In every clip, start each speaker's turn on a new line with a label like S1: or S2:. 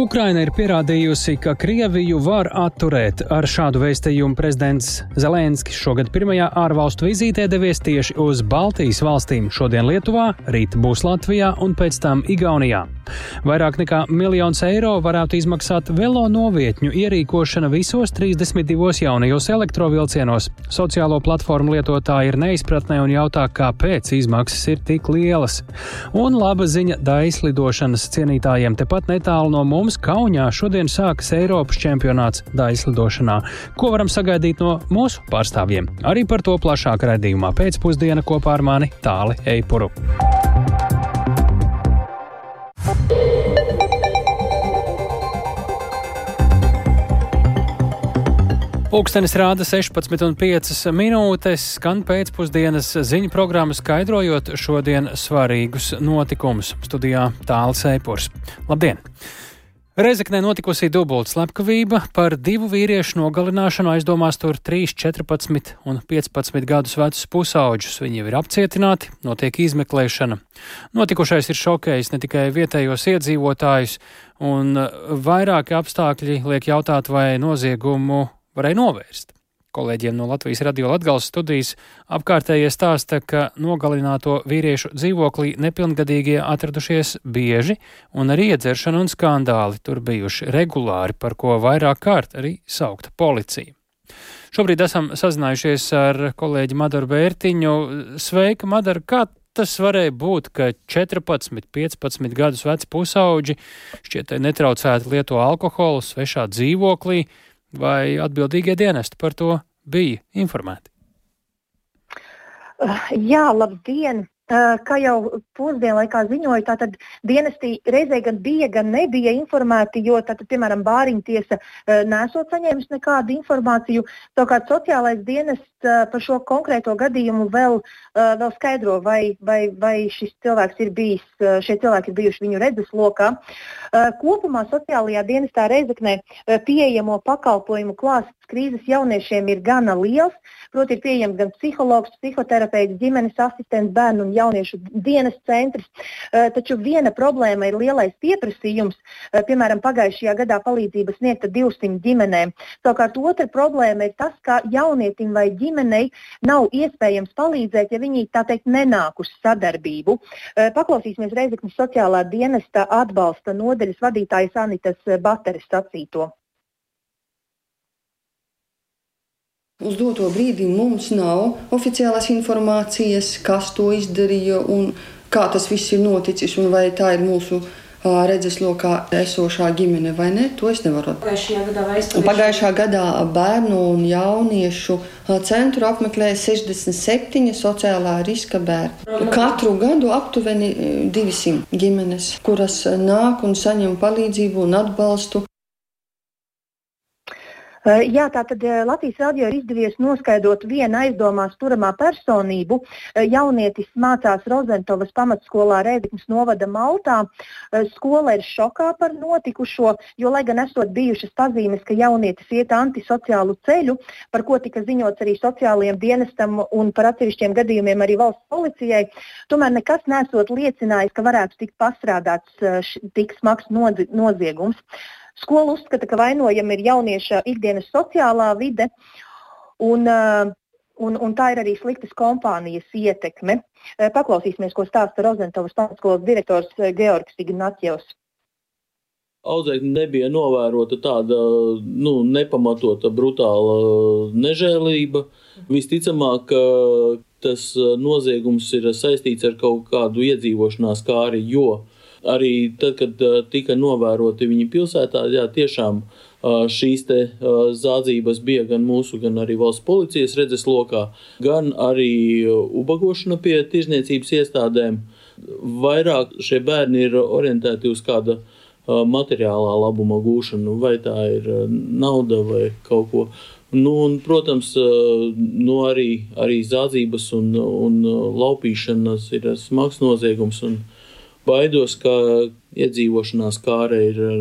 S1: Ukraina ir pierādījusi, ka Krieviju var atturēt. Ar šādu vēstījumu prezidents Zelenskis šogad pirmajā ārvalstu vizītē devies tieši uz Baltijas valstīm. Šodien Lietuvā, rīt būs Latvijā un pēc tam Igaunijā. Vairāk nekā miljons eiro varētu izmaksāt velo novietņu ierīkošana visos 32 jaunajos elektrovilcienos. Sociālo platformu lietotāji ir neizpratnē un jautā, kāpēc izmaksas ir tik lielas. Un laba ziņa daislidošanas cienītājiem tepat netālu no mums mums Kaunijā šodien sākas Eiropas čempionāts daļslidošanā. Ko varam sagaidīt no mūsu pārstāvjiem? Arī par to plašāk raidījumā pēcpusdiena kopā ar mani Tāli Eipuru. Pūkstens rāda 16,5 minūtes, skan pēcpusdienas ziņu programma skaidrojot šodien svarīgus notikumus. Studijā Tāls Eipurs. Labdien! Reizeknē notikusi dubulta slepkavība par divu vīriešu nogalināšanu aizdomās tur 3, 14 un 15 gadus vecus pusauģus. Viņi jau ir apcietināti, notiek izmeklēšana. Notikušais ir šokējis ne tikai vietējos iedzīvotājus, un vairāki apstākļi liek jautāt, vai noziegumu varēja novērst. Kolēģiem no Latvijas radio Latgales studijas apkārtējie stāsta, ka nogalināto vīriešu dzīvoklī nepilngadīgie atradušies bieži, un arī iedzeršana un skandāli tur bijuši regulāri, par ko vairāk kārt arī saukta policija. Šobrīd esam sazinājušies ar kolēģi Madaru Bērtiņu. Sveika, Madara! Kā tas varēja būt, ka 14, 15 gadus veci pusauģi šķiet netraucēti lieto alkoholu svešā dzīvoklī? Vai atbildīgie dienesti par to bija informēti?
S2: Jā, labdien! Kā jau pusdienlaikā ziņoja, tātad dienestī reizē gan bija, gan nebija informēti, jo, tātad, piemēram, bāriņu tiesa nesot saņēmusi nekādu informāciju. Savukārt sociālais dienests par šo konkrēto gadījumu vēl, vēl skaidro, vai, vai, vai šis cilvēks ir bijis, šie cilvēki ir bijuši viņu redzeslokā. Kopumā sociālajā dienestā Reizeknē pieejamo pakalpojumu klāsts krīzes jauniešiem ir gana liels. Proti, ir pieejams gan psihologs, psihoterapeits, ģimenes asistents, bērnu un jauniešu dienas centrs. Eh, taču viena problēma ir lielais pieprasījums. Eh, piemēram, pagājušajā gadā palīdzība sniegta 200 ģimenēm. Savukārt otra problēma ir tas, ka jaunietim vai ģimenei nav iespējams palīdzēt, ja viņi tā teikt nenāk uz sadarbību. Eh, paklausīsimies Reizeknas sociālā dienesta atbalsta nodaļas vadītājas Anitas Bateres sacīto.
S3: Uz doto brīdi mums nav oficiālās informācijas, kas to izdarīja un kā tas viss ir noticis, un vai tā ir mūsu redzeslokā esošā ģimene vai ne. To es nevaru
S4: pateikt.
S3: Pagājušā gadā bērnu un jauniešu centru apmeklēja 67 sociālā riska bērni. Katru gadu aptuveni 200 ģimenes, kuras nāk un saņem palīdzību un atbalstu.
S2: Eh, jā, tātad eh, Latvijas radio ir izdevies noskaidrot vienu aizdomās turamā personību. Eh, jaunietis mācās Rozentovas pamatskolā Rēziknas novada Maltā. Skola ir šokā par notikušo, jo, lai gan esot bijušas pazīmes, ka jaunietis iet antisociālu ceļu, par ko tika ziņots arī sociālajiem dienestam un par atsevišķiem gadījumiem arī valsts policijai, tomēr nekas nesot liecinājis, ka varētu tikt pastrādāts tik smags noziegums. Skola uzskata, ka vainojama ir jaunieša ikdienas sociālā vide, un, uh, un, un tā ir arī sliktas kompānijas ietekme. Uh, paklausīsimies, ko stāsta Rozentovas pamatskolas direktors uh, Georgs Ignatjevs.
S5: Audzēkņi nebija novērota tāda nu, nepamatota, brutāla nežēlība. Visticamāk, tas noziegums ir saistīts ar kaut kādu iedzīvošanās kāri, jo uh, Arī tad, kad tika novēroti viņi pilsētā, jā, tiešām šīs te zādzības bija gan mūsu, gan arī valsts policijas redzeslokā, gan arī ubagošana pie tirzniecības iestādēm. Vairāk šie bērni ir orientēti uz kāda materiālā labuma gūšanu, vai tā ir nauda vai kaut ko. Nu, un, protams, nu, arī, arī zādzības un, un laupīšanas ir smags noziegums. Un, Baidos, ka iedzīvošanās kāra ir eh,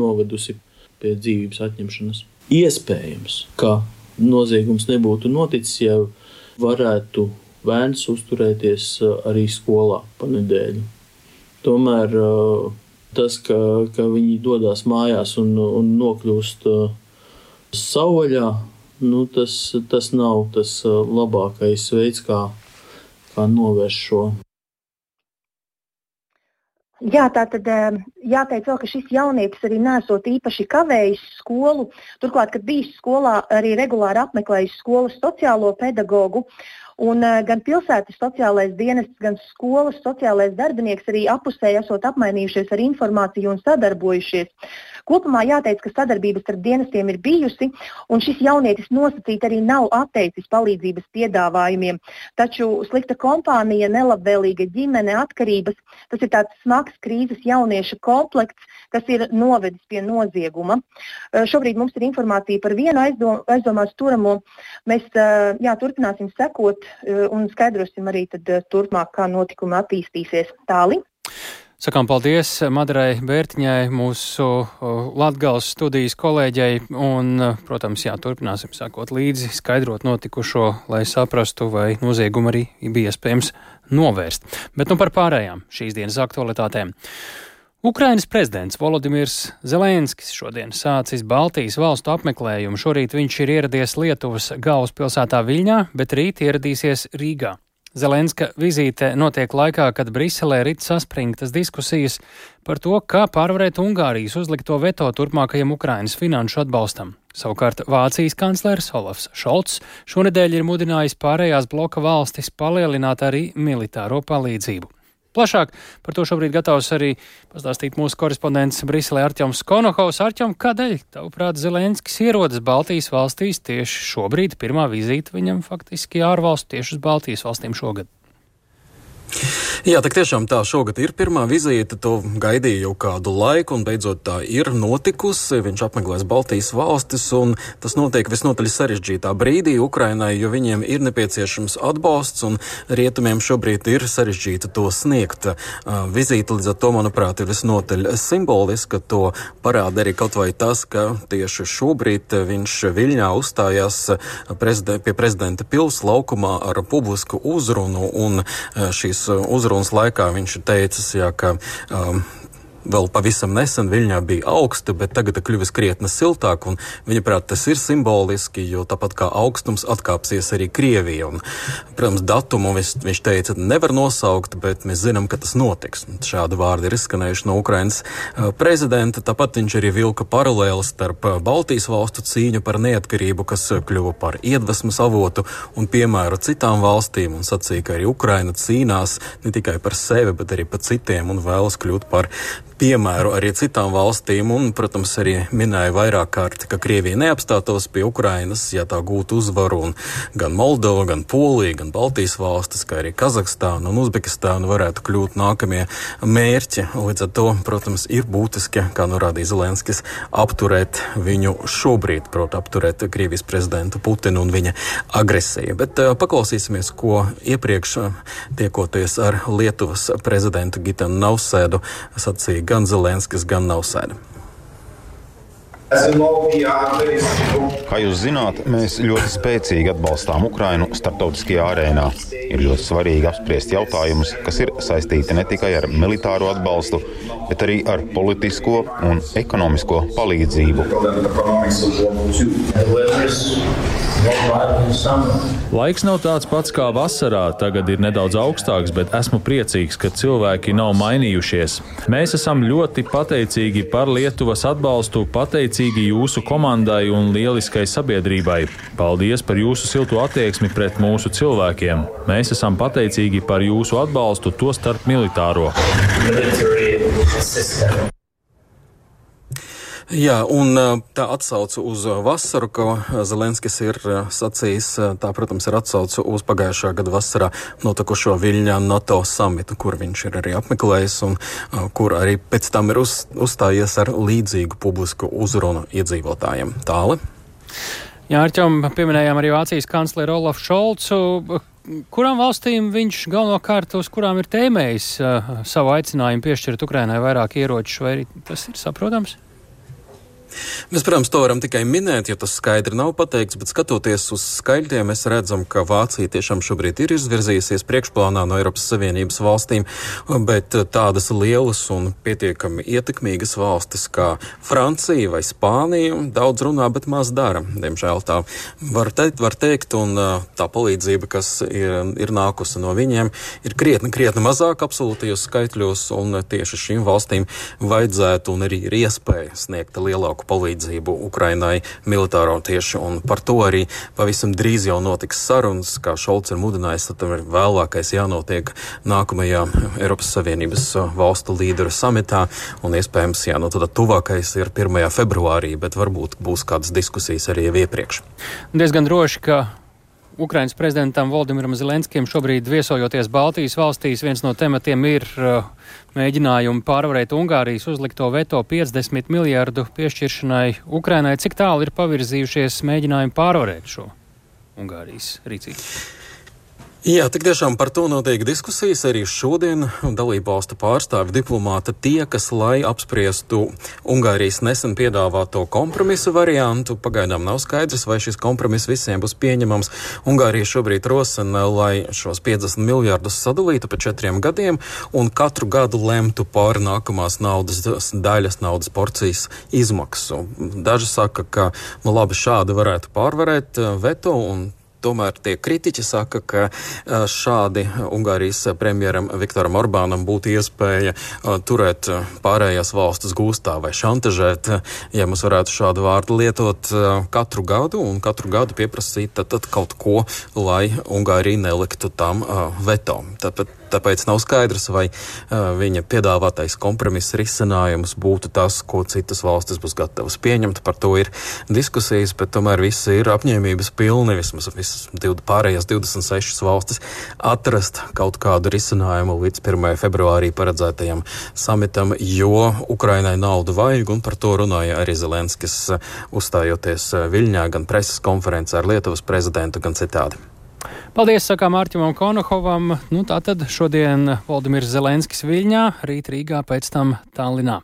S5: novedusi pie dzīvības atņemšanas. Iespējams, ka noziegums nebūtu noticis, ja varētu bērns uzturēties eh, arī skolā pa nedēļu. Tomēr eh, Tas, ka, ka viņi dodas mājās un, un nokļūst savvaļā, nu, tas, tas nav tas labākais veids, kā, kā novērst šo.
S2: Jā, tā tad jāteic vēl, ka šis jaunietis arī nesot īpaši kavējis skolu. Turklāt, kad bijis skolā, arī regulāri apmeklējis skolas sociālo pedagogu. Un, uh, gan pilsētas sociālais dienests, gan skolas sociālais darbinieks arī apusēji esot apmainījušies ar informāciju un sadarbojušies. Kopumā jāteic, ka sadarbības starp dienestiem ir bijusi, un šis jaunietis nosacīti arī nav atteicis palīdzības piedāvājumiem. Taču slikta kompānija, nelabvēlīga ģimene, atkarības - tas ir tāds smags krīzes jauniešu komplekts, kas ir novedis pie nozieguma. Šobrīd mums ir informācija par vienu aizdom, aizdomās turamo. Mēs jā, turpināsim sekot un skaidrosim arī tad, turpmāk, kā notikumi attīstīsies tālāk.
S1: Sakām paldies Madarai Bērtiņai, mūsu Latgales studijas kolēģei, un, protams, jā, turpināsim sakot līdzi, skaidrot notikušo, lai saprastu, vai noziegumu arī bija iespējams novērst. Bet nu par pārējām šīs dienas aktualitātēm. Ukrainas prezidents Volodimirs Zelenskis šodien sācis Baltijas valstu apmeklējumu. Šorīt viņš ir ieradies Lietuvas galvaspilsētā Viļņā, bet rīt ieradīsies Rīgā. Zelenska vizīte notiek laikā, kad Briselē rit saspringtas diskusijas par to, kā pārvarēt Ungārijas uzlikto veto turpmākajam Ukrainas finanšu atbalstam. Savukārt Vācijas kanclers Olafs Šolts šonedēļ ir mudinājis pārējās bloka valstis palielināt arī militāro palīdzību. Plašāk par to šobrīd gatavs arī pastāstīt mūsu korespondents Briselē Arķoms Konohaus. Arķom, kādēļ, tavuprāt, Zelenskis ierodas Baltijas valstīs tieši šobrīd? Pirmā vizīte viņam faktiski ārvalstu tieši uz Baltijas valstīm šogad.
S4: Jā, tak tiešām tā šogad ir pirmā vizīte. To gaidīja jau kādu laiku, un beidzot tā ir notikusi. Viņš apmeklēs Baltijas valstis, un tas notiek visnotaļ sarežģītā brīdī Ukrainai, jo viņiem ir nepieciešams atbalsts, un rietumiem šobrīd ir sarežģīti to sniegt. Vizīte līdz ar to, manuprāt, ir visnotaļ simboliska. To parāda arī kaut vai tas, ka tieši šobrīd viņš Viļņā uzstājās prezident, pie prezidenta pils laukumā ar publisku uzrunu, un šīs uzrunas uzrunas laikā viņš ir teicis, jā, ka um, vēl pavisam nesen Viļņā bija augsta, bet tagad ir kļuvis krietni siltāk. Viņaprāt, tas ir simboliski, jo tāpat kā augstums atkāpsies arī Krievija. Un, protams, datumu viņš, viņš teica, nevar nosaukt, bet mēs zinām, ka tas notiks. Šādi vārdi ir izskanējuši no Ukrainas prezidenta. Tāpat viņš arī vilka paralēli starp Baltijas valstu cīņu par neatkarību, kas kļuva par iedvesmas avotu un piemēru citām valstīm, un sacīja, ka arī Ukraina cīnās ne tikai par sevi, bet arī par citiem un vēlas kļūt par piemēru arī citām valstīm, un, protams, arī minēja vairāk kārt, ka Krievija neapstātos pie Ukrainas, ja tā gūtu uzvaru, un gan Moldova, gan Polija, gan Baltijas valstis, kā arī Kazahstāna un Uzbekistāna varētu kļūt nākamie mērķi. Līdz ar to, protams, ir būtiski, kā norādīja Zelenskis, apturēt viņu šobrīd, proti, apturēt Krievijas prezidentu Putinu un viņa agresiju. Bet uh, paklausīsimies, ko iepriekš uh, tiekoties ar Lietuvas prezidentu Gitanu Nausēdu sacīja gan Zelenskis, gan Nausēda.
S6: Kā jūs zināt, mēs ļoti spēcīgi atbalstām Ukrainu starptautiskajā arēnā. Ir ļoti svarīgi apspriest jautājumus, kas ir saistīti ne tikai ar militāro atbalstu, bet arī ar politisko un ekonomisko palīdzību.
S7: Laiks nav tāds pats kā vasarā. Tagad ir nedaudz augstāks, bet esmu priecīgs, ka cilvēki nav mainījušies. Mēs esam ļoti pateicīgi par Lietuvas atbalstu, pateicīgi jūsu komandai un lieliskai sabiedrībai. Paldies par jūsu silto attieksmi pret mūsu cilvēkiem. Mēs esam pateicīgi par jūsu atbalstu, to starp militāro.
S4: Jā, un tā atsauce uz vasaru, ko Zelenskis ir sacījis, tā, protams, ir atsauce uz pagājušā gada vasarā notikušo Viļņā NATO samitu, kur viņš ir arī apmeklējis un kur arī pēc tam ir uz, uzstājies ar līdzīgu publisku uzrunu iedzīvotājiem. Tāli.
S1: Jā, Arčom, pieminējām arī Vācijas kancleru Olafu Šolcu. Kurām valstīm viņš galvenokārt uz kurām ir tēmējis uh, savu aicinājumu piešķirt Ukrainai vairāk ieroču, vai tas ir saprotams?
S4: Mēs, protams, to varam tikai minēt, jo tas skaidri nav pateikts, bet skatoties uz skaļiem, mēs redzam, ka Vācija tiešām šobrīd ir izvirzījusies priekšplānā no Eiropas Savienības valstīm, bet tādas lielas un pietiekami ietekmīgas valstis kā Francija vai Spānija daudz runā, bet maz dara. Diemžēl tā var teikt, var teikt un tā palīdzība, kas ir, ir nākusi no viņiem, ir krietni, krietni mazāk absolūtajos skaitļos, un tieši šīm valstīm vajadzētu un arī ir iespēja sniegt lielāku palīdzību Ukrainai militāro tieši, un par to arī pavisam drīz jau notiks sarunas, kā Šolts ir mudinājis, tad tam ir vēlākais jānotiek nākamajā Eiropas Savienības valstu līderu samitā, un iespējams, jā, nu tad tuvākais ir 1. februārī, bet varbūt būs kādas diskusijas arī iepriekš.
S1: Diezgan droši, ka Ukrainas prezidentam Valdimiram Zelenskim šobrīd viesojoties Baltijas valstīs, viens no tematiem ir uh, mēģinājumi pārvarēt Ungārijas uzlikto veto 50 miljārdu piešķiršanai Ukrainai. Cik tālu ir pavirzījušies mēģinājumi pārvarēt šo Ungārijas rīcību?
S4: Jā, tik tiešām par to notiek diskusijas arī šodien. Dalībvalstu pārstāvi diplomāti tiekas, lai apspriestu Ungārijas nesen piedāvāto kompromisu variantu. Pagaidām nav skaidrs, vai šis kompromiss visiem būs pieņemams. Ungārija šobrīd rosina, lai šos 50 miljārdus sadalītu pa četriem gadiem un katru gadu lemtu par nākamās naudas daļas, naudas porcijas izmaksu. Daži saka, ka nu, labi šādi varētu pārvarēt veto un Tomēr tie kritiķi saka, ka šādi Ungārijas premjeram Viktoram Orbānam būtu iespēja turēt pārējās valstis gūstā vai šantažēt, ja mēs varētu šādu vārdu lietot katru gadu un katru gadu pieprasīt tad, tad kaut ko, lai Ungārija neliktu tam veto. Tāpēc Tāpēc nav skaidrs, vai uh, viņa piedāvātais kompromiss risinājums būtu tas, ko citas valstis būs gatavas pieņemt. Par to ir diskusijas, bet tomēr visi ir apņēmības pilni, vismaz visas pārējās 26 valstis, atrast kaut kādu risinājumu līdz 1. februārī paredzētajam samitam, jo Ukrainai naudu vajag, un par to runāja arī Zelenskis uzstājoties Viļņā gan preses konferencē ar Lietuvas prezidentu, gan citādi.
S1: Paldies, sakām Mārķimam Konohovam. Nu, tā tad šodien Valdimirs Zelenskis Viļņā, rīt Rīgā, pēc tam Tallinā.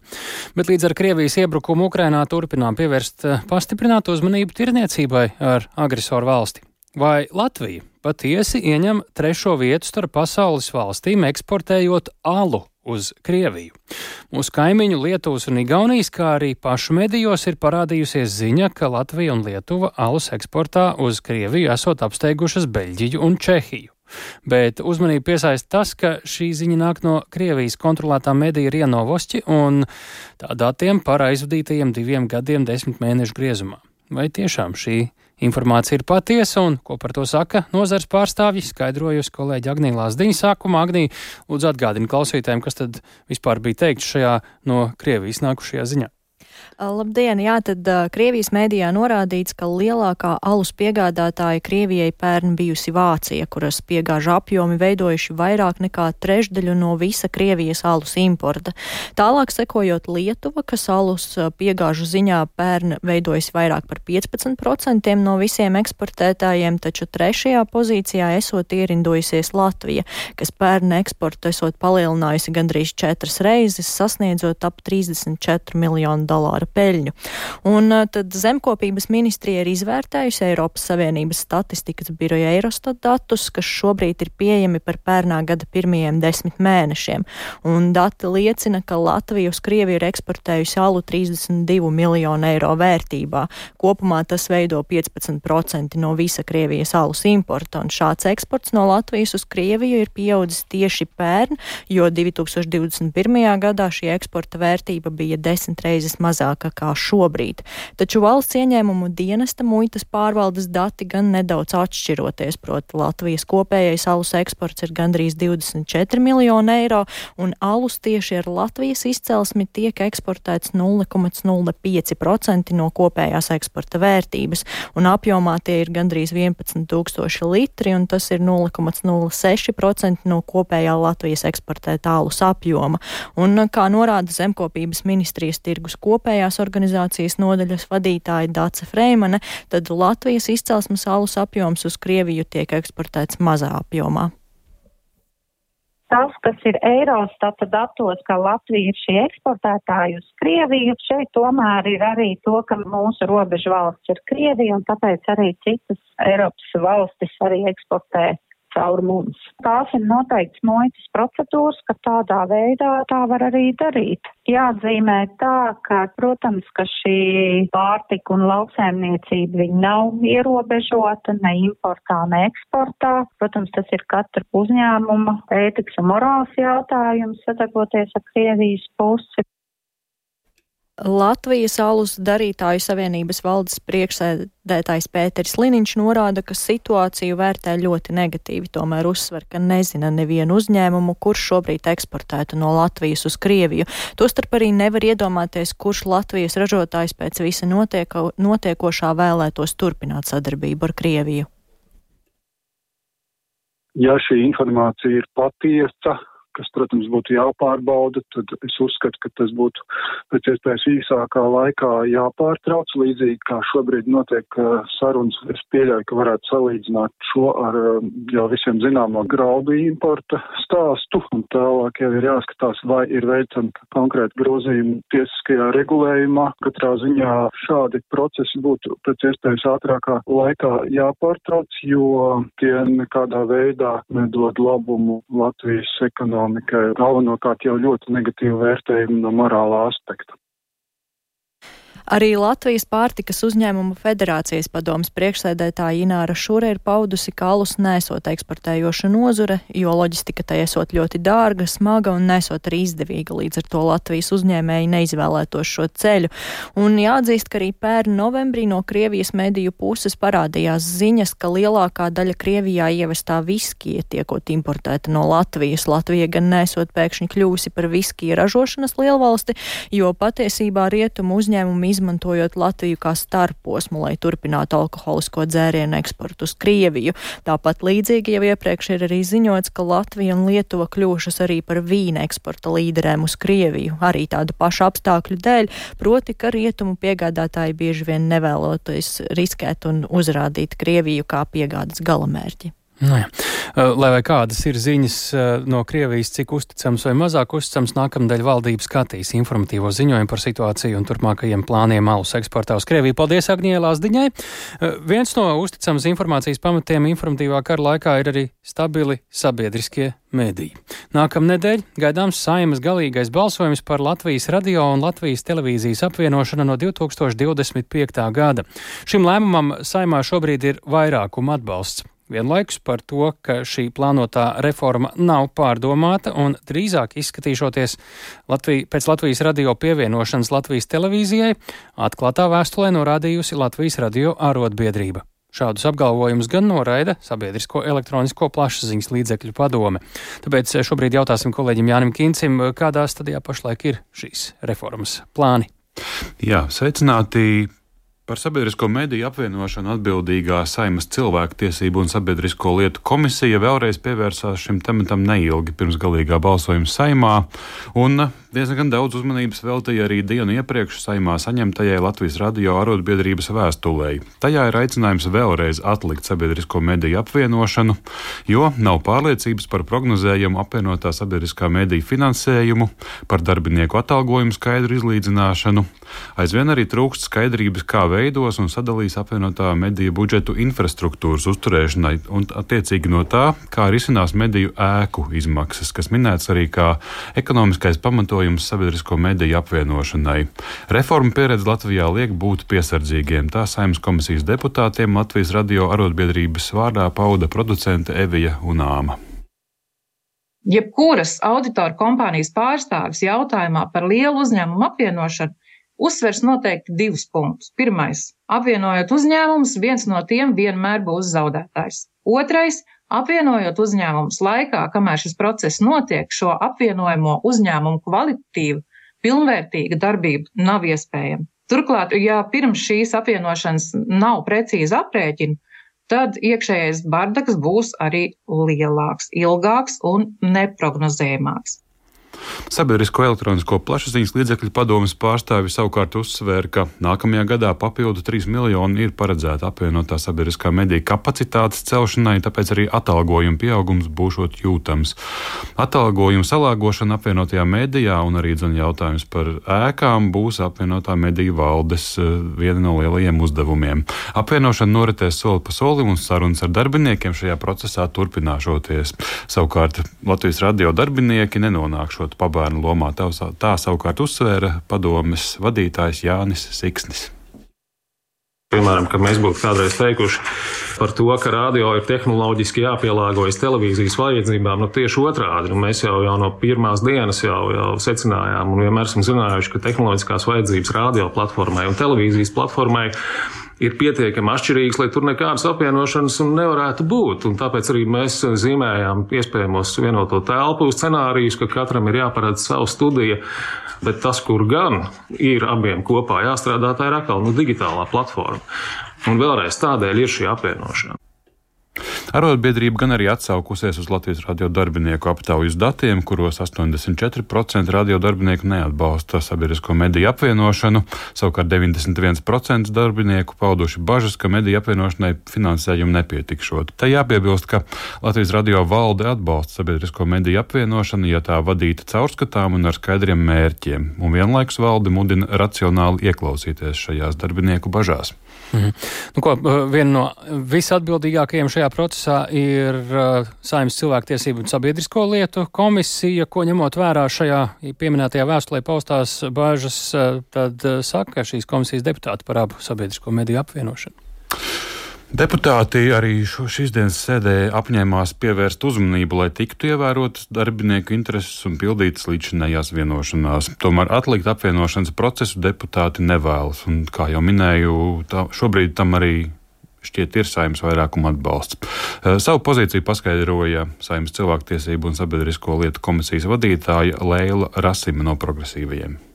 S1: Bet līdz ar Krievijas iebrukumu Ukrainā turpinām pievērst eh, pastiprinātu uzmanību tirniecībai ar agresoru valsti. Vai Latvija patiesi ieņem trešo vietu starp pasaules valstīm eksportējot alu uz Krieviju. Mūsu kaimiņu Lietuvas un Igaunijas, kā arī pašu medijos ir parādījusies ziņa, ka Latvija un Lietuva alus eksportā uz Krieviju esot apsteigušas Beļģiju un Čehiju. Bet uzmanību piesaista tas, ka šī ziņa nāk no Krievijas kontrolētā medija Rienovosti un tā datiem par aizvadītajiem diviem gadiem desmit mēnešu griezumā. Vai tiešām šī Informācija ir patiesa, un ko par to saka nozars pārstāvji, skaidrojusi kolēģi Agnija Lāsdiņa sākumā. Agnija, lūdzu atgādini klausītājiem, kas tad vispār bija teikts šajā no Krievijas nākušajā ziņā.
S8: Labdien! Jā, tad uh, Krievijas mēdījā norādīts, ka lielākā alus piegādātāja Krievijai pērn bijusi Vācija, kuras piegāžu apjomi veidojuši vairāk nekā trešdaļu no visa Krievijas alus importa. Tālāk sekojot Lietuva, kas alus piegāžu ziņā pērn veidojas vairāk par 15% no visiem eksportētājiem, taču trešajā pozīcijā esot ierindojusies Latvija, kas pērn eksportu esot palielinājusi gandrīz četras reizes, sasniedzot ap 34 miljonu dolāru peļņu. Un tad zemkopības ministrija ir izvērtējusi Eiropas Savienības statistikas biroja Eurostat datus, kas šobrīd ir pieejami par pērnā gada pirmajiem desmit mēnešiem. Un dati liecina, ka Latvija uz Krieviju ir eksportējusi alu 32 miljonu eiro vērtībā. Kopumā tas veido 15% no visa Krievijas alus importa, un šāds eksports no Latvijas uz Krieviju ir pieaudzis tieši pērn, jo 2021. gadā šī eksporta vērtība bija desmit reizes mazāka zemāka kā šobrīd. Taču valsts ieņēmumu dienesta muitas pārvaldes dati gan nedaudz atšķiroties, proti Latvijas kopējais alus eksports ir gandrīz 24 miljoni eiro, un alus tieši ar Latvijas izcelsmi tiek eksportēts 0,05% no kopējās eksporta vērtības, un apjomā tie ir gandrīz 11 tūkstoši litri, un tas ir 0,06% no kopējā Latvijas eksportēta alus apjoma. Un, kā norāda zemkopības ministrijas tirgus kopējās organizācijas nodaļas vadītāja Dāca Freimane, tad Latvijas izcelsmes alus apjoms uz Krieviju tiek eksportēts mazā apjomā.
S9: tas, kas ir Eirostata datos, ka Latvija ir šī eksportētāja uz Krieviju, šeit tomēr ir arī to, ka mūsu robežu valsts ir Krievija un tāpēc arī citas Eiropas valstis arī eksportē caur mums. Tās ir noteikts muitas procedūras, ka tādā veidā tā var arī darīt. Jāatzīmē tā, ka, protams, ka šī pārtika un lauksēmniecība viņa nav ierobežota ne importā, ne eksportā. Protams, tas ir katra uzņēmuma ētikas un morāls jautājums sadarboties ar Krievijas pusi.
S8: Latvijas alus darītāju savienības valdes priekšsēdētājs Pēteris Liniņš norāda, ka situāciju vērtē ļoti negatīvi, tomēr uzsver, ka nezina nevienu uzņēmumu, kurš šobrīd eksportētu no Latvijas uz Krieviju. Tostarp arī nevar iedomāties, kurš Latvijas ražotājs pēc visa notieko, notiekošā vēlētos turpināt sadarbību ar Krieviju.
S10: Ja šī informācija ir patiesa, kas, protams, būtu jāpārbauda, tad es uzskatu, ka tas būtu pēc iespējas īsākā laikā jāpārtrauc, līdzīgi kā šobrīd notiek sarunas. Es pieļauju, ka varētu salīdzināt šo ar uh, jau visiem zināmo graudu importa stāstu, un tālāk jau ir jāskatās, vai ir veicami konkrēti grozījumi tiesiskajā regulējumā. Katrā ziņā šādi procesi būtu pēc iespējas ātrākā laikā jāpārtrauc, jo tie nekādā veidā nedod labumu Latvijas ekonomikai ekonomikai galvenokārt jau ļoti negatīvu vērtējumu no morālā aspekta.
S8: Arī Latvijas pārtikas uzņēmumu federācijas padomas priekšsēdētāja Ināra Šure ir paudusi, ka alus nesot eksportējoša nozure, jo loģistika tai esot ļoti dārga, smaga un nesot arī izdevīga. Līdz ar to Latvijas uzņēmēji neizvēlētos šo ceļu. Un jāatzīst, ka arī pērn novembrī no Krievijas mediju puses parādījās ziņas, ka lielākā daļa Krievijā ievestā viskija tiekot importēta no Latvijas. Latvija gan nesot pēkšņi kļūsi par viskija ražošanas lielvalsti, jo patiesībā rietumu uzņēmumi izmantojot Latviju kā starposmu, lai turpinātu alkoholisko dzērienu eksportu uz Krieviju. Tāpat līdzīgi jau iepriekš ir arī ziņots, ka Latvija un Lietuva kļūšas arī par vīna eksporta līderēm uz Krieviju, arī tādu pašu apstākļu dēļ, proti, ka rietumu piegādātāji bieži vien nevēloties riskēt un uzrādīt Krieviju kā piegādes galamērķi.
S1: Nu, jā. Lai kādas ir ziņas no Krievijas, cik uzticams vai mazāk uzticams, nākamnedēļ valdība skatīs informatīvo ziņojumu par situāciju un turpmākajiem plāniem alus eksportā uz Krieviju. Paldies Agnielā Zdiņai. Viens no uzticamas informācijas pamatiem informatīvā kara laikā ir arī stabili sabiedriskie mediji. Nākamnedēļ gaidāms saimas galīgais balsojums par Latvijas radio un Latvijas televīzijas apvienošanu no 2025. gada. Šim lēmumam saimā šobrīd ir vairākuma atbalsts. Vienlaikus par to, ka šī plānotā reforma nav pārdomāta un drīzāk izskatīšoties Latvija, pēc Latvijas radio pievienošanas Latvijas televīzijai, atklātā vēstulē norādījusi Latvijas radio ārotbiedrība. Šādus apgalvojumus gan noraida Sabiedrisko elektronisko plašsaziņas līdzekļu padome. Tāpēc šobrīd jautāsim kolēģim Jānim Kincim, kādā stadijā pašlaik ir šīs reformas plāni.
S11: Jā, sveicināti! Par sabiedrisko mediju apvienošanu atbildīgā Saimas cilvēktiesību un sabiedrisko lietu komisija vēlreiz pievērsās šim tematam neilgi pirms galīgā balsojuma Saimā, un diezgan daudz uzmanības veltīja arī dienu iepriekš Saimā saņemtajai Latvijas radio arotbiedrības vēstulei. Tajā ir aicinājums vēlreiz atlikt sabiedrisko mediju apvienošanu, jo nav pārliecības par prognozējumu apvienotā sabiedriskā mediju finansējumu, par darbinieku atalgojumu skaidru izlīdzināšanu. Aizvien arī trūkst skaidrības, kā veidos un sadalīs apvienotā mediju budžetu infrastruktūras uzturēšanai un attiecīgi no tā, kā risinās mediju ēku izmaksas, kas minēts arī kā ekonomiskais pamatojums sabiedrisko mediju apvienošanai. Reforma pieredze Latvijā liek būt piesardzīgiem. Tā saimnes komisijas deputātiem Latvijas radio arotbiedrības vārdā pauda producente Evija Unāma.
S12: Jebkuras auditoru kompānijas pārstāvis jautājumā par lielu uzņēmumu apvienošanu uzsvers noteikti divus punktus. Pirmais - apvienojot uzņēmumus, viens no tiem vienmēr būs zaudētājs. Otrais - apvienojot uzņēmumus laikā, kamēr šis process notiek, šo apvienojamo uzņēmumu kvalitatīva, pilnvērtīga darbība nav iespējama. Turklāt, ja pirms šīs apvienošanas nav precīzi aprēķini, tad iekšējais bardaks būs arī lielāks, ilgāks un neprognozējamāks.
S11: Sabiedrisko elektronisko plašsaziņas līdzekļu padomas pārstāvi savukārt uzsvēra, ka nākamajā gadā papildu 3 miljoni ir paredzēta apvienotā sabiedriskā mediju kapacitātes celšanai, tāpēc arī atalgojuma pieaugums būšot jūtams. Atalgojuma salāgošana apvienotajā medijā un arī dzen jautājums par ēkām būs apvienotā mediju valdes eh, viena no lielajiem uzdevumiem. Apvienošana noritēs soli pa solim un sarunas ar darbiniekiem šajā procesā turpināšoties. Savukārt Latvijas radio darbinieki nenonākšot būtu pabērnu lomā. Tā, tā savukārt uzsvēra padomes vadītājs Jānis Siksnis.
S13: Piemēram, ka mēs būtu kādreiz teikuši par to, ka radio ir tehnoloģiski jāpielāgojas televīzijas vajadzībām, nu tieši otrādi. Nu, mēs jau, jau no pirmās dienas jau, jau secinājām un vienmēr esam zinājuši, ka tehnoloģiskās vajadzības radio platformai un televīzijas platformai ir pietiekami atšķirīgas, lai tur nekādas apvienošanas nevarētu būt. Un tāpēc arī mēs zīmējām iespējamos vienoto telpu scenārijus, ka katram ir jāparedz savu studiju. Bet tas, kur gan ir abiem kopā jāstrādā, tā ir atkal nu, digitālā platforma. Un vēlreiz tādēļ ir šī apvienošana.
S11: Arotbiedrība gan arī atsaukusies uz Latvijas radio darbinieku aptaujas datiem, kuros 84% radio darbinieku neatbalsta sabiedrisko mediju apvienošanu, savukārt 91% darbinieku pauduši bažas, ka mediju apvienošanai finansējumu nepietikšot. Te jāpiebilst, ka Latvijas radio valde atbalsta sabiedrisko mediju apvienošanu, ja tā vadīta caurskatām un ar skaidriem mērķiem, un vienlaikus valde mudina racionāli ieklausīties šajās darbinieku bažās.
S1: Mhm. Nu, ko, viena no visatbildīgākajiem šajā procesā ir uh, Saimnes cilvēktiesību un sabiedrisko lietu komisija, ko ņemot vērā šajā pieminētajā vēstulē paustās bāžas, uh, tad uh, saka šīs komisijas deputāti par abu sabiedrisko mediju apvienošanu.
S11: Deputāti arī šo, šīs dienas sēdē apņēmās pievērst uzmanību, lai tiktu ievērotas darbinieku intereses un pildītas līdzinējās vienošanās. Tomēr atlikt apvienošanas procesu deputāti nevēlas, un, kā jau minēju, tā, šobrīd tam arī šķiet ir saimnes vairākuma atbalsts. Eh, savu pozīciju paskaidroja saimnes cilvēktiesību un sabiedrisko lietu komisijas vadītāja Leila Rasima no progresīvajiem.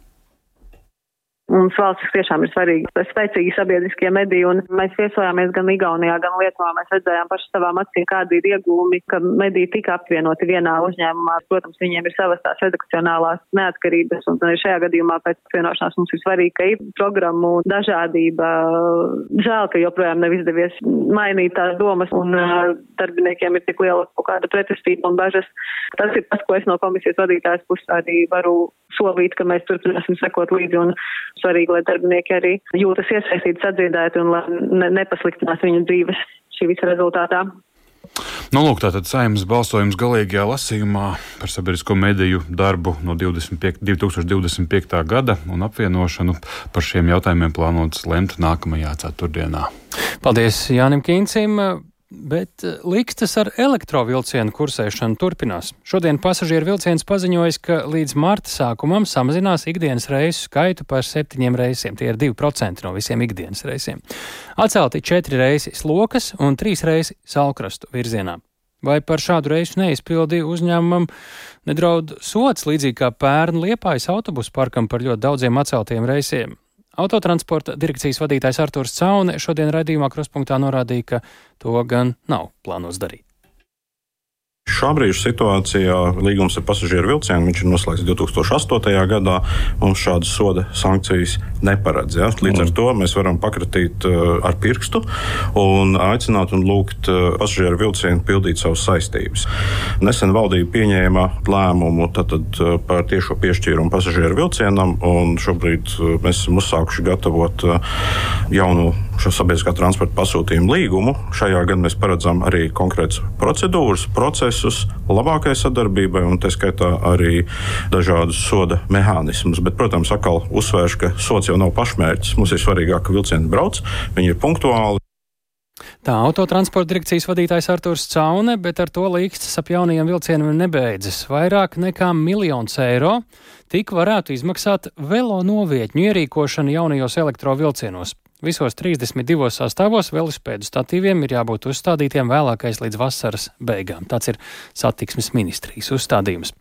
S14: Mums valsts tiešām ir svarīgi, spēcīgi sabiedriskie mediji, un mēs viesojāmies gan Igaunijā, gan Lietuvā. Mēs redzējām paši savām acīm, kādi ir iegūmi, ka mediji tika apvienoti vienā uzņēmumā. Protams, viņiem ir savas tās redakcionālās neatkarības, un arī šajā gadījumā pēc apvienošanās mums ir svarīgi, ka ir programmu dažādība. Žēl, ka joprojām nav izdevies mainīt tās domas, un uh, darbiniekiem ir tik liela kaut kāda pretestība un bažas. Tas ir tas, ko es no komisijas vadītājas puses arī varu solīt, ka mēs turpināsim sekot līdzi. Un svarīgi, lai darbinieki arī jūtas iesaistīti, sadzirdēti un lai ne, nepasliktinās viņu dzīves šī visa rezultātā.
S11: Nu, lūk, tātad saimnes balsojums galīgajā lasījumā par sabiedrisko mediju darbu no 25, 2025. gada un apvienošanu par šiem jautājumiem plānots lemt nākamajā ceturtdienā.
S1: Paldies Jānim Kīncim! Bet eh, likstas ar elektrovilcienu kursēšanu turpinās. Šodien pasažieru vilciens paziņoja, ka līdz marta sākumam samazinās ikdienas reisu skaitu par septiņiem reisiem. Tie ir 2% no visiem ikdienas reisiem. Atcelti četri reisi slokas un trīs reisi salkrastu virzienā. Vai par šādu reisu neizpildi uzņēmumam nedraud sots, līdzīgi kā pērn Liepājas autobusu parkam par ļoti daudziem atceltiem reisiem? Autotransporta direkcijas vadītājs Artūrs Caune šodien raidījumā Kruspunktā norādīja, ka to gan nav plānos darīt.
S15: Šā brīža situācijā līgums ar pasažieru vilcienu ir noslēgts 2008. gadā. Mums šādas soda sankcijas neparedz. Ja? Līdz ar mm. to mēs varam pakratīt uh, ar pirkstu un aicināt un lūgt uh, pasažieru vilcienu pildīt savas saistības. Nesen valdība pieņēma lēmumu tātad, uh, par tiešo piešķīrumu pasažieru vilcienam, un šobrīd mēs esam uzsākuši gatavot jaunu šo sabiedriskā transporta pasūtījumu līgumu. Šajā gadā mēs paredzam arī konkrētas procedūras, procesus labākai sadarbībai un tā skaitā arī dažādus soda mehānismus. Bet, protams, atkal uzsvēršu, ka sots jau nav pašmērķis. Mums ir svarīgāk, ka vilcieni brauc, viņi ir punktuāli.
S1: Tā autotransporta direkcijas vadītājs Artūrs Caune, bet ar to līkstas ap jaunajiem vilcieniem nebeidzas. Vairāk nekā miljons eiro tik varētu izmaksāt velo novietņu ierīkošanu jaunajos elektrovilcienos. Visos 32 sastāvos velospēdu statīviem ir jābūt uzstādītiem vēlākais līdz vasaras beigām. Tāds ir satiksmes ministrijas uzstādījums.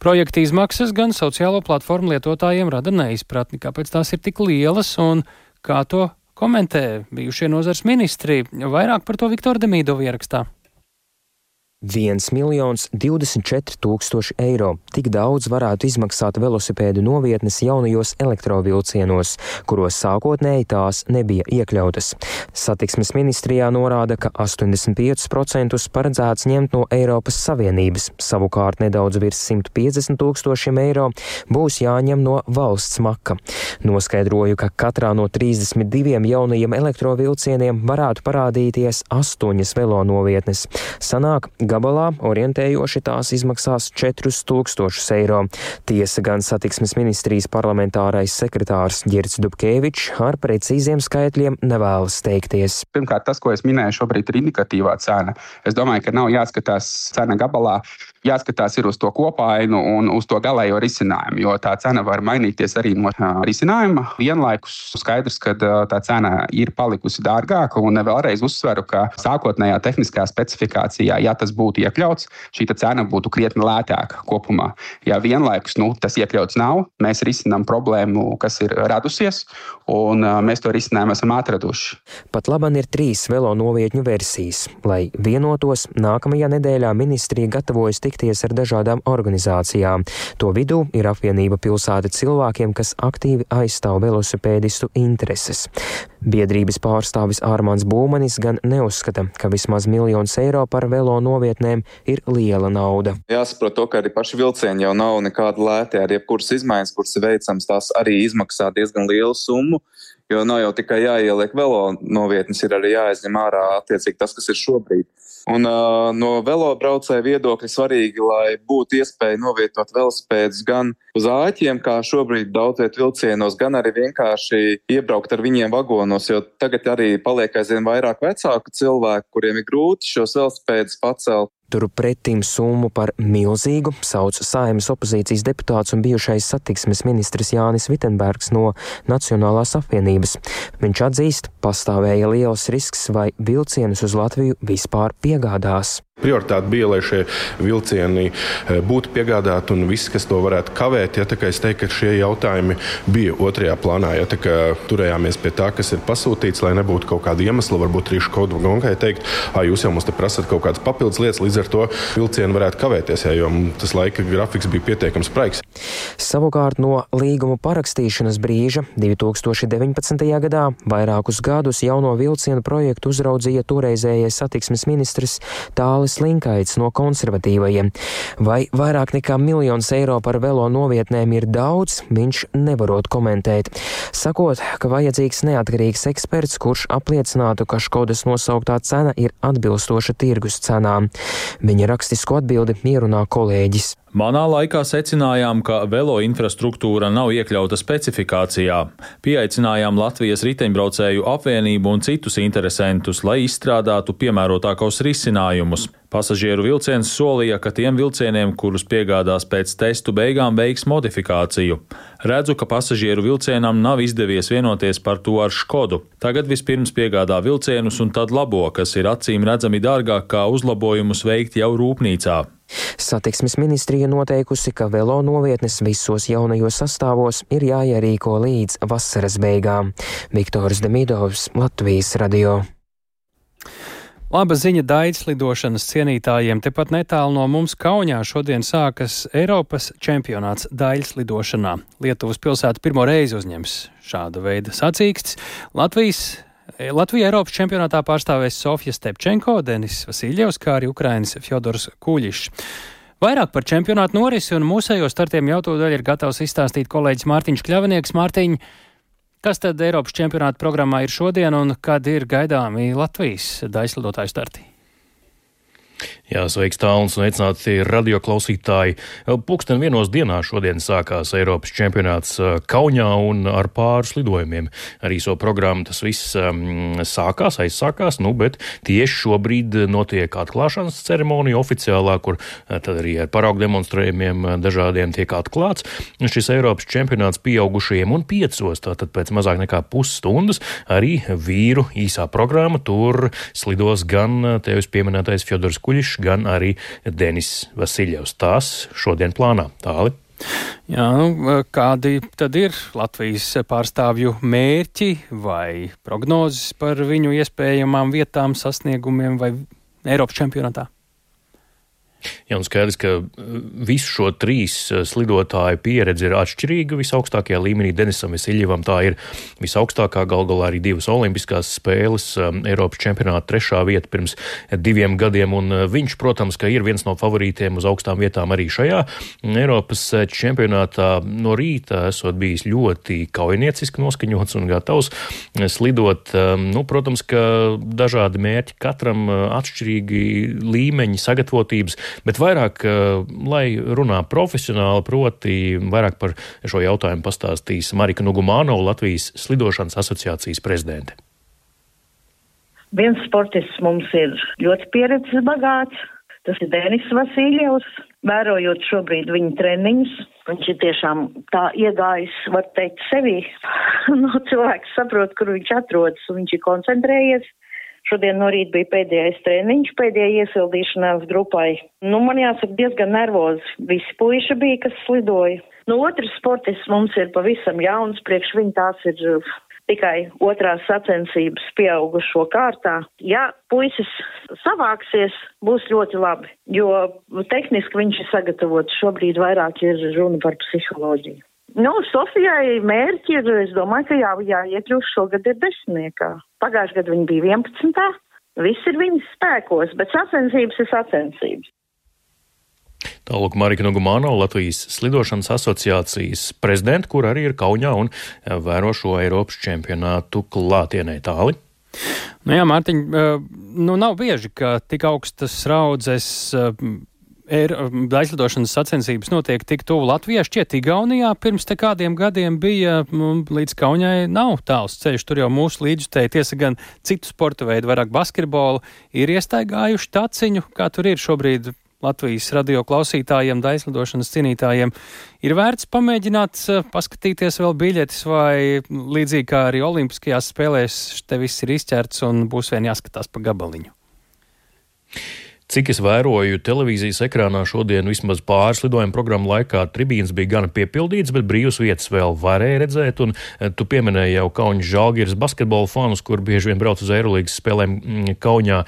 S1: Projekta izmaksas gan sociālo platformu lietotājiem rada neizpratni, kāpēc tās ir tik lielas un kā to komentē bijušie nozars ministri. Vairāk par to Viktora Demīdova ierakstā.
S16: 1 miljons 24 tūkstoši eiro. Tik daudz varētu izmaksāt velosipēdu novietnes jaunajos elektrovilcienos, kuros sākotnēji tās nebija iekļautas. Satiksmes ministrijā norāda, ka 85% paredzēts ņemt no Eiropas Savienības, savukārt nedaudz virs 150 tūkstošiem eiro būs jāņem no valsts maka. Noskaidroju, ka katrā no 32 jaunajiem elektrovilcieniem varētu parādīties astoņas velo novietnes. Sanāk, gabalā orientējoši tās izmaksās 4000 eiro. Tiesa gan satiksmes ministrijas parlamentārais sekretārs Girts Dubkevičs ar precīziem skaitļiem nevēlas teikties.
S17: Pirmkārt, tas, ko es minēju, šobrīd ir indikatīvā cena. Es domāju, ka nav jāskatās cena gabalā, jāskatās ir uz to kopainu un uz to galējo risinājumu, jo tā cena var mainīties arī no risinājuma. Vienlaikus skaidrs, ka tā cena ir palikusi dārgāka, un vēlreiz uzsveru, ka sākotnējā tehniskā specifikācijā, ja tas būtu iekļauts, šī cena būtu krietni lētāka kopumā. Ja vienlaikus nu, tas iekļauts nav, mēs risinām problēmu, kas ir radusies, un mēs to risinājumu esam atraduši.
S16: Pat labam ir trīs velo novietņu versijas. Lai vienotos, nākamajā nedēļā ministrija gatavojas tikties ar dažādām organizācijām. To vidū ir apvienība pilsēta cilvēkiem, kas aktīvi aizstāv velosipēdistu intereses. Biedrības pārstāvis Ārmāns Būmanis gan neuzskata, ka vismaz miljons eiro par velo novietnēm ir liela nauda.
S18: Jāsaprot to, ka arī paši vilcieni jau nav nekāda lēta, ar jebkuras izmaiņas, kuras veicams, tās arī izmaksā diezgan lielu summu. Jo nav jau tikai jāieliek velo novietnes, ir arī jāizņem ārā attiecīgi tas, kas ir šobrīd. Un, uh, no velobraucēja viedokļa svarīgi, lai būtu iespēja novietot velospēdus gan uz āķiem, kā šobrīd daudziet vilcienos, gan arī vienkārši iebraukt ar viņiem vagonos, jo tagad arī paliek aizvien vairāk vecāku cilvēku, kuriem ir grūti šos velospēdus pacelt.
S16: Turpretim summu par milzīgu sauc Saimas opozīcijas deputāts un bijušais satiksmes ministrs Jānis Vitenbergs no Nacionālās apvienības. Viņš atzīst, pastāvēja liels risks, vai vilcienus uz Latviju vispār piegādās.
S19: Prioritāte bija, lai šie vilcieni e, būtu piegādāti un viss, kas to varētu kavēt. Ja, es teiktu, ka šie jautājumi bija otrajā plānā. Ja, turējāmies pie tā, kas ir pasūtīts, lai nebūtu kaut kāda iemesla, varbūt arī škoda gonkai teikt, ka jūs jau mums te prasat kaut kādas papildus lietas, līdz ar to vilcieni varētu kavēties, ja, jo tas laika grafiks bija pietiekams spraigs.
S16: Savukārt no līguma parakstīšanas brīža 2019. gadā vairākus gadus jauno vilcienu projektu uzraudzīja toreizējais satiksmes ministrs Tālis. Kārlis Linkaits no konservatīvajiem. Vai vairāk nekā miljons eiro par velo novietnēm ir daudz, viņš nevarot komentēt. Sakot, ka vajadzīgs neatkarīgs eksperts, kurš apliecinātu, ka Škodas nosauktā cena ir atbilstoša tirgus cenām. Viņa rakstisku atbildi ierunā kolēģis.
S7: Manā laikā secinājām, ka velo infrastruktūra nav iekļauta specifikācijā. Pieaicinājām Latvijas riteņbraucēju apvienību un citus interesantus, lai izstrādātu piemērotākos risinājumus. Pasažieru vilciens solīja, ka tiem vilcieniem, kurus piegādās pēc testu beigām, veiks modifikāciju. Redzu, ka pasažieru vilcienam nav izdevies vienoties par to ar Škodu. Tagad vispirms piegādā vilcienus un tad labo, kas ir acīm redzami dārgāk kā uzlabojumus veikt jau rūpnīcā.
S16: Satiksmes ministrija noteikusi, ka velo novietnes visos jaunajos sastāvos ir jāierīko līdz vasaras beigām. Viktors Demidovs, Latvijas radio.
S1: Laba ziņa daļas lidošanas cienītājiem. Tepat netālu no mums Kaunijā šodien sākas Eiropas čempionāts daļas lidošanā. Lietuvas pilsēta pirmo reizi uzņems šāda veida sacīksts. Latvijas Latvija Eiropas čempionātā pārstāvēs Sofija Stepčenko, Denis Vasiljevs, kā arī Ukrainas Fjodors Kuļišs. Vairāk par čempionātu norisi un mūsējo startiem jau to daļu ir gatavs izstāstīt kolēģis Mārtiņš Kļavinieks. Mārtiņ, kas tad Eiropas čempionāta programmā ir šodien un kad ir gaidāmi Latvijas daļslidotāju starti?
S20: Jā, sveiks tālums un aicināti radioklausītāji. Pūksteni vienos dienā šodien sākās Eiropas čempionāts Kaunijā un ar pāris lidojumiem. Arī so programmu tas viss um, sākās, aizsākās, nu, bet tieši šobrīd notiek atklāšanas ceremonija oficiālā, kur tad arī ar paraugu demonstrējumiem dažādiem tiek atklāts. Šis Eiropas čempionāts pieaugušajiem un piecos, tātad pēc mazāk nekā pusstundas, arī vīru īsā programma. Tur slidos gan tevis pieminētais Fjodors Kuļišs, gan arī Denis Vasiljevs. Tās šodien plānā. Tāli.
S1: Jā, nu, kādi tad ir Latvijas pārstāvju mērķi vai prognozes par viņu iespējamām vietām, sasniegumiem vai Eiropas čempionātā?
S20: Jā, un skaidrs, ka uh, visu šo trīs uh, slidotāju pieredze ir atšķirīga visaugstākajā līmenī. Denisam Veseļevam tā ir visaugstākā gal galā arī divas olimpiskās spēles, um, Eiropas čempionāta trešā vieta pirms diviem gadiem, un uh, viņš, protams, ir viens no favorītiem uz augstām vietām arī šajā Eiropas čempionātā. No rīta esot bijis ļoti kaujinieciski noskaņots un gatavs slidot. Um, nu, protams, ka dažādi mērķi katram atšķirīgi līmeņi sagatavotības bet vairāk, eh, lai runā profesionāli, proti vairāk par šo jautājumu pastāstīs Marika Nugumāno, Latvijas slidošanas asociācijas prezidente.
S21: Viens sportists mums ir ļoti pieredzes bagāts, tas ir Dēnis Vasiljevs. Vērojot šobrīd viņa treniņus, viņš ir tiešām tā iegājis, var teikt, sevī. no cilvēks saprot, kur viņš atrodas, un viņš ir koncentrējies. Šodien no rīta bija pēdējais treniņš, pēdējā iesildīšanās grupai. Nu, man jāsaka, diezgan nervozi. Visi puiši bija, kas slidoja. Nu, otrs sportists mums ir pavisam jauns, priekš viņa tās ir uh, tikai otrās sacensības pieaugušo kārtā. Ja puisis savāksies, būs ļoti labi, jo tehniski viņš ir sagatavots. Šobrīd vairāk ir runa par psiholoģiju. Nu, Sofijai mērķi ir, es domāju, ka jā, jāiekļūst šogad ir desmitniekā. Pagājušajā gadā viņa bija 11. Viss ir viņas spēkos, bet sacensības ir sacensības.
S20: Tālāk Marika Nogumāno, Latvijas slidošanas asociācijas prezidenta, kur arī ir Kaunijā un vēro šo Eiropas čempionātu klātienē tāli.
S1: Nu jā, Mārtiņ, nu nav bieži, ka tik augstas raudzes aizlidošanas sacensības notiek tik tuvu Latvijai. Šķiet, Igaunijā pirms te kādiem gadiem bija nu, līdz Kaunijai nav tāls ceļš. Tur jau mūsu līdzjutēji tiesa gan citu sporta veidu, vairāk basketbolu, ir iestaigājuši taciņu, kā tur ir šobrīd. Latvijas radio klausītājiem, daislidošanas cienītājiem ir vērts pamēģināt paskatīties vēl biļetes, vai līdzīgi kā arī Olimpiskajās spēlēs, te viss ir izķerts un būs vien jāskatās pa gabaliņu.
S20: Cik es vēroju televīzijas ekrānā šodien, vismaz pāris lidojuma programmu laikā, tribīnas bija gana piepildītas, bet brīvas vietas vēl varēja redzēt. Un eh, tu pieminēji jau Kaunas žāģiras basketbola fanus, kur bieži vien brauc uz Eirolandes spēlēm mm, Kaunijā.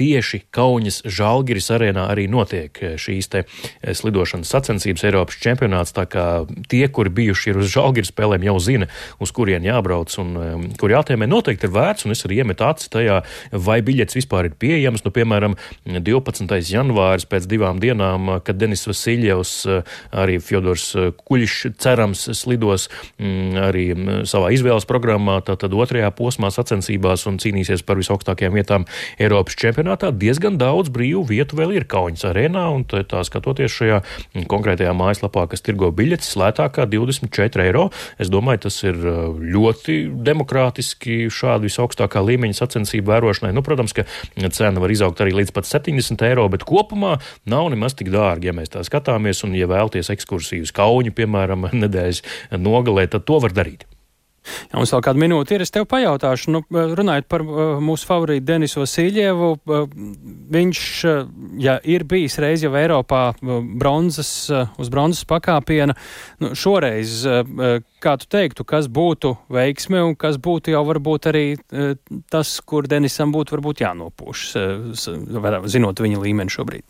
S20: Eh, tieši Kaunas Žalgiris arēnā arī notiek eh, šīs te eh, slidošanas sacensības Eiropas čempionāts, tā kā tie, kuri bijuši ir uz Žalgiris spēlēm, jau zina, uz kurien jābrauc un kur jātēmē, noteikti ir vērts, un es arī iemetu acis tajā, vai biļets vispār ir pieejams. Nu, piemēram, 12. janvāris pēc divām dienām, kad Denis Vasiljevs, arī Fjodors Kuļš cerams slidos mm, arī mm, savā izvēles programmā, tātad otrajā posmā sacensībās un cīnīsies par visaugstākajām vietām Eiropas čempionātā čempionātā diezgan daudz brīvu vietu vēl ir Kaunas arēnā, tā, skatoties šajā konkrētajā mājaslapā, kas tirgo biļetes, lētākā 24 eiro. Es domāju, tas ir ļoti demokrātiski šādu visaugstākā līmeņa sacensību vērošanai. Nu, protams, ka cena var izaugt arī līdz pat 70 eiro, bet kopumā nav nemaz tik dārgi, ja mēs tā skatāmies, un ja vēlties ekskursiju uz Kaunu, piemēram, nedēļas nogalē, tad to var darīt.
S1: Ja mums vēl kāda minūte ir, es tev pajautāšu, nu, runājot par uh, mūsu favorītu Denisu Vasīļievu. Uh, viņš, uh, ja ir bijis reiz jau Eiropā bronzas, uz bronzas pakāpiena, nu, šoreiz, kā tu teiktu, kas būtu veiksme un kas būtu jau varbūt arī tas, kur Denisam būtu varbūt jānopūš, uh, zinot viņa līmeni šobrīd?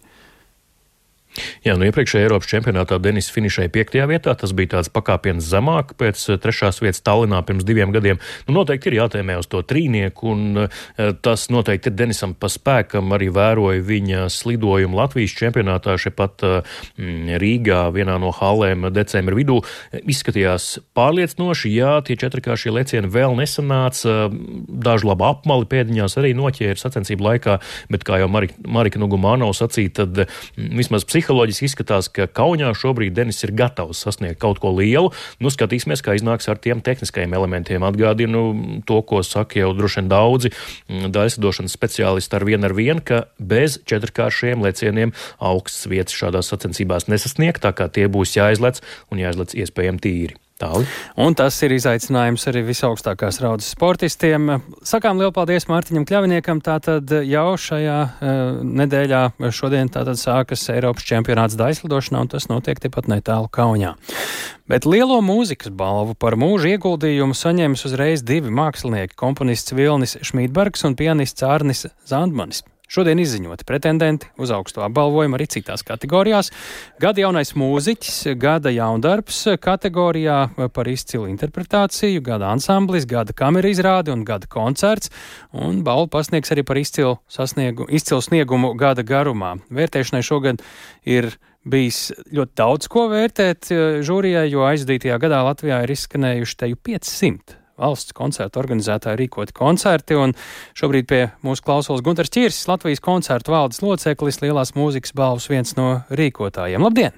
S20: Jā, nu iepriekšējā Eiropas čempionātā Denis finišēja piektajā vietā. Tas bija tāds pakāpiens zemāk pēc eh, trešās vietas Tallinā pirms diviem gadiem. Nu, noteikti ir jātēmē uz to trīnieku, un eh, tas noteikti ir Denisam pa spēkam. Arī vēroja viņa slidojumu Latvijas čempionātā šepat mm, Rīgā, vienā no halēm decembra vidū. Izskatījās pārliecinoši, jā, tie četrkāršie lecieni vēl nesanāca. Daži labi apmali pēdiņās arī noķēra sacensību laikā, bet kā jau Marika, Marika Nugumānov sacīja, tad mm, vismaz psiholoģiski psiholoģiski izskatās, ka Kaunijā šobrīd Denis ir gatavs sasniegt kaut ko lielu. Nu, skatīsimies, kā iznāks ar tiem tehniskajiem elementiem. Atgādinu to, ko saka jau droši vien daudzi mm, daļsadošanas speciālisti ar vienu ar vienu, ka bez četrkāršiem lecieniem augsts vietas šādās sacensībās nesasniegt, tā kā tie būs jāizlec un jāizlec iespējami tīri. Tāli.
S1: Un tas ir izaicinājums arī visaugstākās raudas sportistiem. Sakām lielu paldies Mārtiņam Kļaviniekam. Tātad jau šajā uh, nedēļā šodien tātad sākas Eiropas čempionāts daislidošanā, un tas notiek tepat netālu Kaunijā. Bet lielo mūzikas balvu par mūža ieguldījumu saņēmis uzreiz divi mākslinieki - komponists Vilnis Šmītbergs un pianists Ārnis Zandmanis. Šodien izziņoti pretendenti uz augsto apbalvojumu arī citās kategorijās. Gada jaunais mūziķis, gada jaundarbs kategorijā par izcilu interpretāciju, gada ansamblis, gada kamera izrāde un gada koncerts, un balvu pasniegs arī par izcilu, sasniegu, izcilu sniegumu gada garumā. Vērtēšanai šogad ir bijis ļoti daudz ko vērtēt žūrijai, jo aizdītajā gadā Latvijā ir izskanējuši teju 500 valsts koncertu organizētāji rīkoti koncerti, un šobrīd pie mūsu klausulas Gunārs Čirsis, Latvijas koncertu valdes loceklis, lielās mūzikas balvas viens no rīkotājiem. Labdien!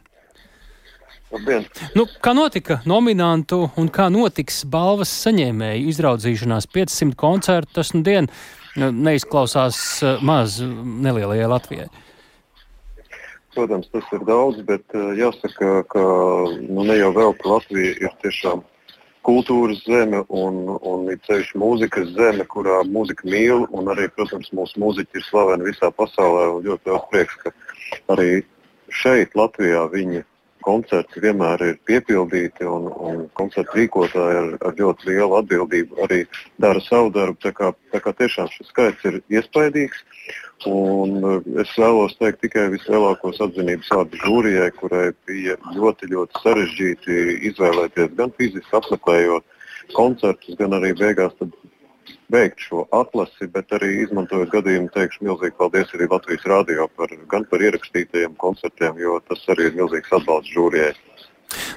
S22: Labdien.
S1: Nu, kā notika nominantu un kā notiks balvas saņēmēju izraudzīšanās 500 koncertu, tas nu dien nu, neizklausās eh, maz nelielajai Latvijai.
S22: Protams, tas ir daudz, bet eh, jāsaka, ka nu, ne jau vēl Latvija ir tiešām kultūras zeme un, un ir ceļš mūzikas zeme, kurā mūzika mīl. Arī, protams, mūsu mūziķi ir slaveni visā pasaulē. Ļoti liels prieks, ka arī šeit, Latvijā, viņi koncerti vienmēr ir piepildīti un, un koncertu rīkotāji ar, ar ļoti lielu atbildību arī dara savu darbu. Tā kā, tā kā tiešām šis skaits ir iespaidīgs. Un eh, es vēlos teikt tikai vislielākos atzinības vārdus žūrijai, kurai bija ļoti, ļoti sarežģīti izvēlēties gan fiziski apmeklējot koncertus, gan arī beigās beigt šo atlasi, bet arī izmantojot gadījumu, teikšu milzīgi paldies arī Latvijas rādio par, gan par ierakstītajiem koncertiem, jo tas arī ir milzīgs atbalsts žūrijai.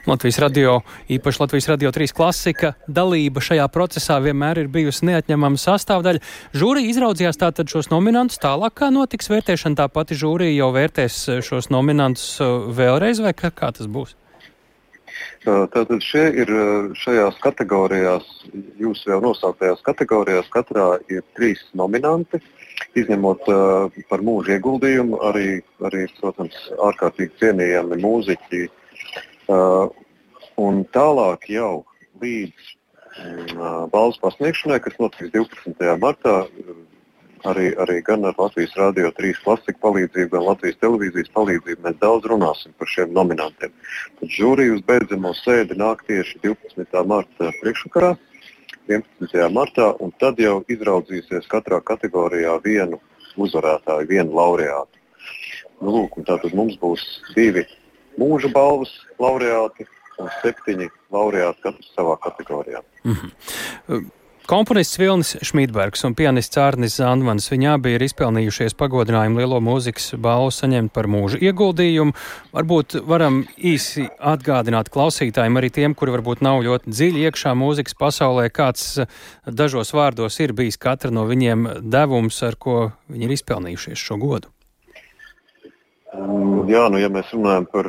S1: Latvijas radio, īpaši Latvijas radio 3 klasika, dalība šajā procesā vienmēr ir bijusi neatņemama sastāvdaļa. Žūrija izraudzījās tātad šos nominantus tālāk, kā notiks vērtēšana. Tā pati žūrija jau vērtēs šos nominantus uh, vēlreiz, vai kā, kā tas būs?
S22: Tātad šie ir šajās kategorijās, jūsu jau nosauktajās kategorijās, katrā ir trīs nominanti. Izņemot uh, par mūža ieguldījumu, arī, arī protams, ārkārtīgi cienījami mūziķi. Uh, un tālāk jau līdz uh, balvas pasniegšanai, kas notiks 12. martā, arī, arī gan ar Latvijas Rādio 3 klasiku palīdzību, gan Latvijas televīzijas palīdzību mēs daudz runāsim par šiem nominantiem. Tad žūrija uz beidzamo sēdi nāk tieši 12. marta priekšvakarā, 11. martā, un tad jau izraudzīsies katrā kategorijā vienu uzvarētāju, vienu laureātu. Nu, lūk, tātad mums būs divi mūža balvas laureāti un septiņi laureāti katrs savā kategorijā. Mm
S1: -hmm. Komponists Vilnis Šmītbergs un pianists Arnis Zandmans viņi abi ir izpelnījušies pagodinājumu lielo mūzikas balvu saņemt par mūža ieguldījumu. Varbūt varam īsi atgādināt klausītājiem, arī tiem, kuri varbūt nav ļoti dziļi iekšā mūzikas pasaulē, kāds dažos vārdos ir bijis katra no viņiem devums, ar ko viņi ir izpelnījušies šo godu.
S22: Mm, jā, nu, ja mēs runājam par,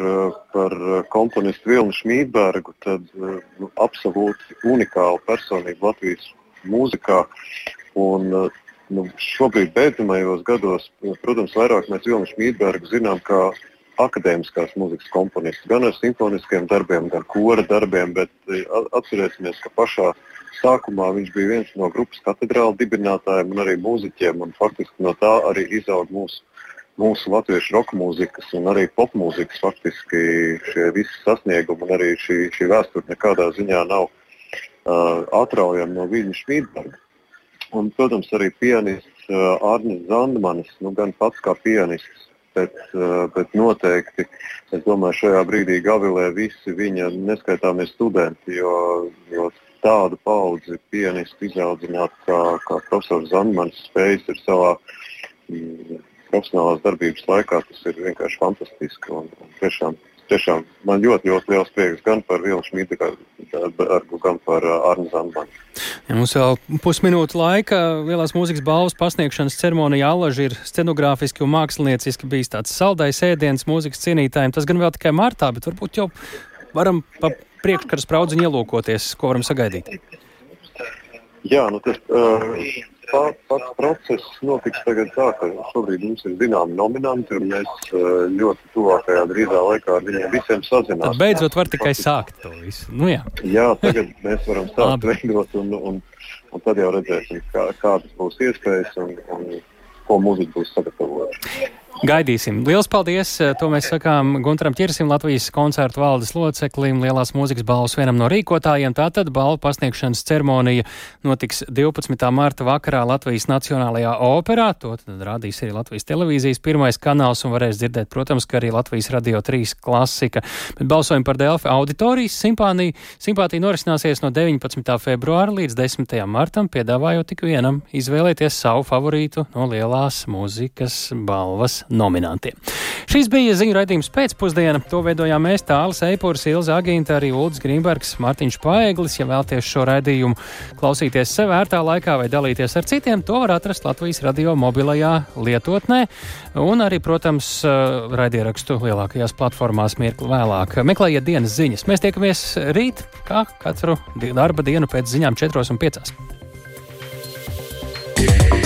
S22: par komponistu Vilnu Šmītbergu, tad nu, absolūti unikāla personība Latvijas mūzikā. Un, eh, nu, šobrīd, beidzamajos gados, protams, vairāk mēs Vilnu Šmītbergu zinām kā akadēmiskās mūzikas komponistu, gan ar simfoniskiem darbiem, gan kora darbiem, bet eh, atcerēsimies, ka pašā sākumā viņš bija viens no grupas katedrāla dibinātājiem un arī mūziķiem, un faktiski no tā arī izaug mūsu, mūsu latviešu roka mūzikas un arī popmūzikas faktiski šie visi sasniegumi un arī šī, šī vēsture nekādā ziņā nav uh, atraujam no viņa Šmītberga. Un, protams, arī pianists uh, Arnis Zandmanis, nu, gan pats kā pianists, bet, uh, bet noteikti es domāju, šajā brīdī gavilē visi viņa neskaitāmie studenti, jo, jo tādu paudzi pianistu izaudzināt, kā, kā profesors Zandmanis spējas ir savā mm, profesionālās darbības laikā, tas ir vienkārši fantastiski un, un tiešām tiešām man ļoti, ļoti liels prieks gan par Vilu Šmītu, gan par uh, Arnu Zandmanu.
S1: Ja mums vēl pusminūte laika. Lielās mūzikas balvas pasniegšanas ceremonija Allaži ir scenogrāfiski un mākslinieciski bijis tāds saldais ēdiens mūzikas cienītājiem. Tas gan vēl tikai martā, bet varbūt jau varam pa priekškaras spraudziņu ielūkoties, ko varam sagaidīt.
S22: Jā, nu tas, uh, pats, pats process notiks tagad tā, ka šobrīd mums ir zināmi nominanti, un mēs uh, ļoti tuvākajā drīzā laikā ar viņiem visiem sazināmies.
S1: Tad beidzot var tikai sākt to visu. Nu, jā.
S22: jā, tagad mēs varam sākt veidot, un, un, un tad jau redzēsim, kā, kādas būs iespējas un, un ko mūziķi būs sagatavojuši.
S1: Gaidīsim. Lielas paldies! To mēs sakām Gunteram Čirsim, Latvijas koncertu valdes loceklim, Lielās mūzikas balvas vienam no rīkotājiem. Tātad balvu pasniegšanas ceremonija notiks 12. marta vakarā Latvijas Nacionālajā operā. To tad rādīs arī Latvijas televīzijas pirmais kanāls un varēs dzirdēt, protams, ka arī Latvijas radio 3 klasika. Bet balsojumi par Delfi auditorijas simpāniju, simpātija norisināsies no 19. februāra līdz 10. martam, piedāvājot tik vienam izvēlēties savu favorītu no Lielās mūzikas balvas nominantiem. Šis bija ziņu raidījums pēcpusdiena. To veidojām mēs Tālis Eipurs, Ilza Agīnta, arī Ulds Grīmbergs, Mārtiņš Paeglis. Ja vēlties šo raidījumu klausīties sev vērtā laikā vai dalīties ar citiem, to var atrast Latvijas radio mobilajā lietotnē un arī, protams, raidierakstu lielākajās platformās mirkli vēlāk. Meklējiet dienas ziņas. Mēs tiekamies rīt, kā katru darba dienu pēc ziņām 4 un 5. Yeah.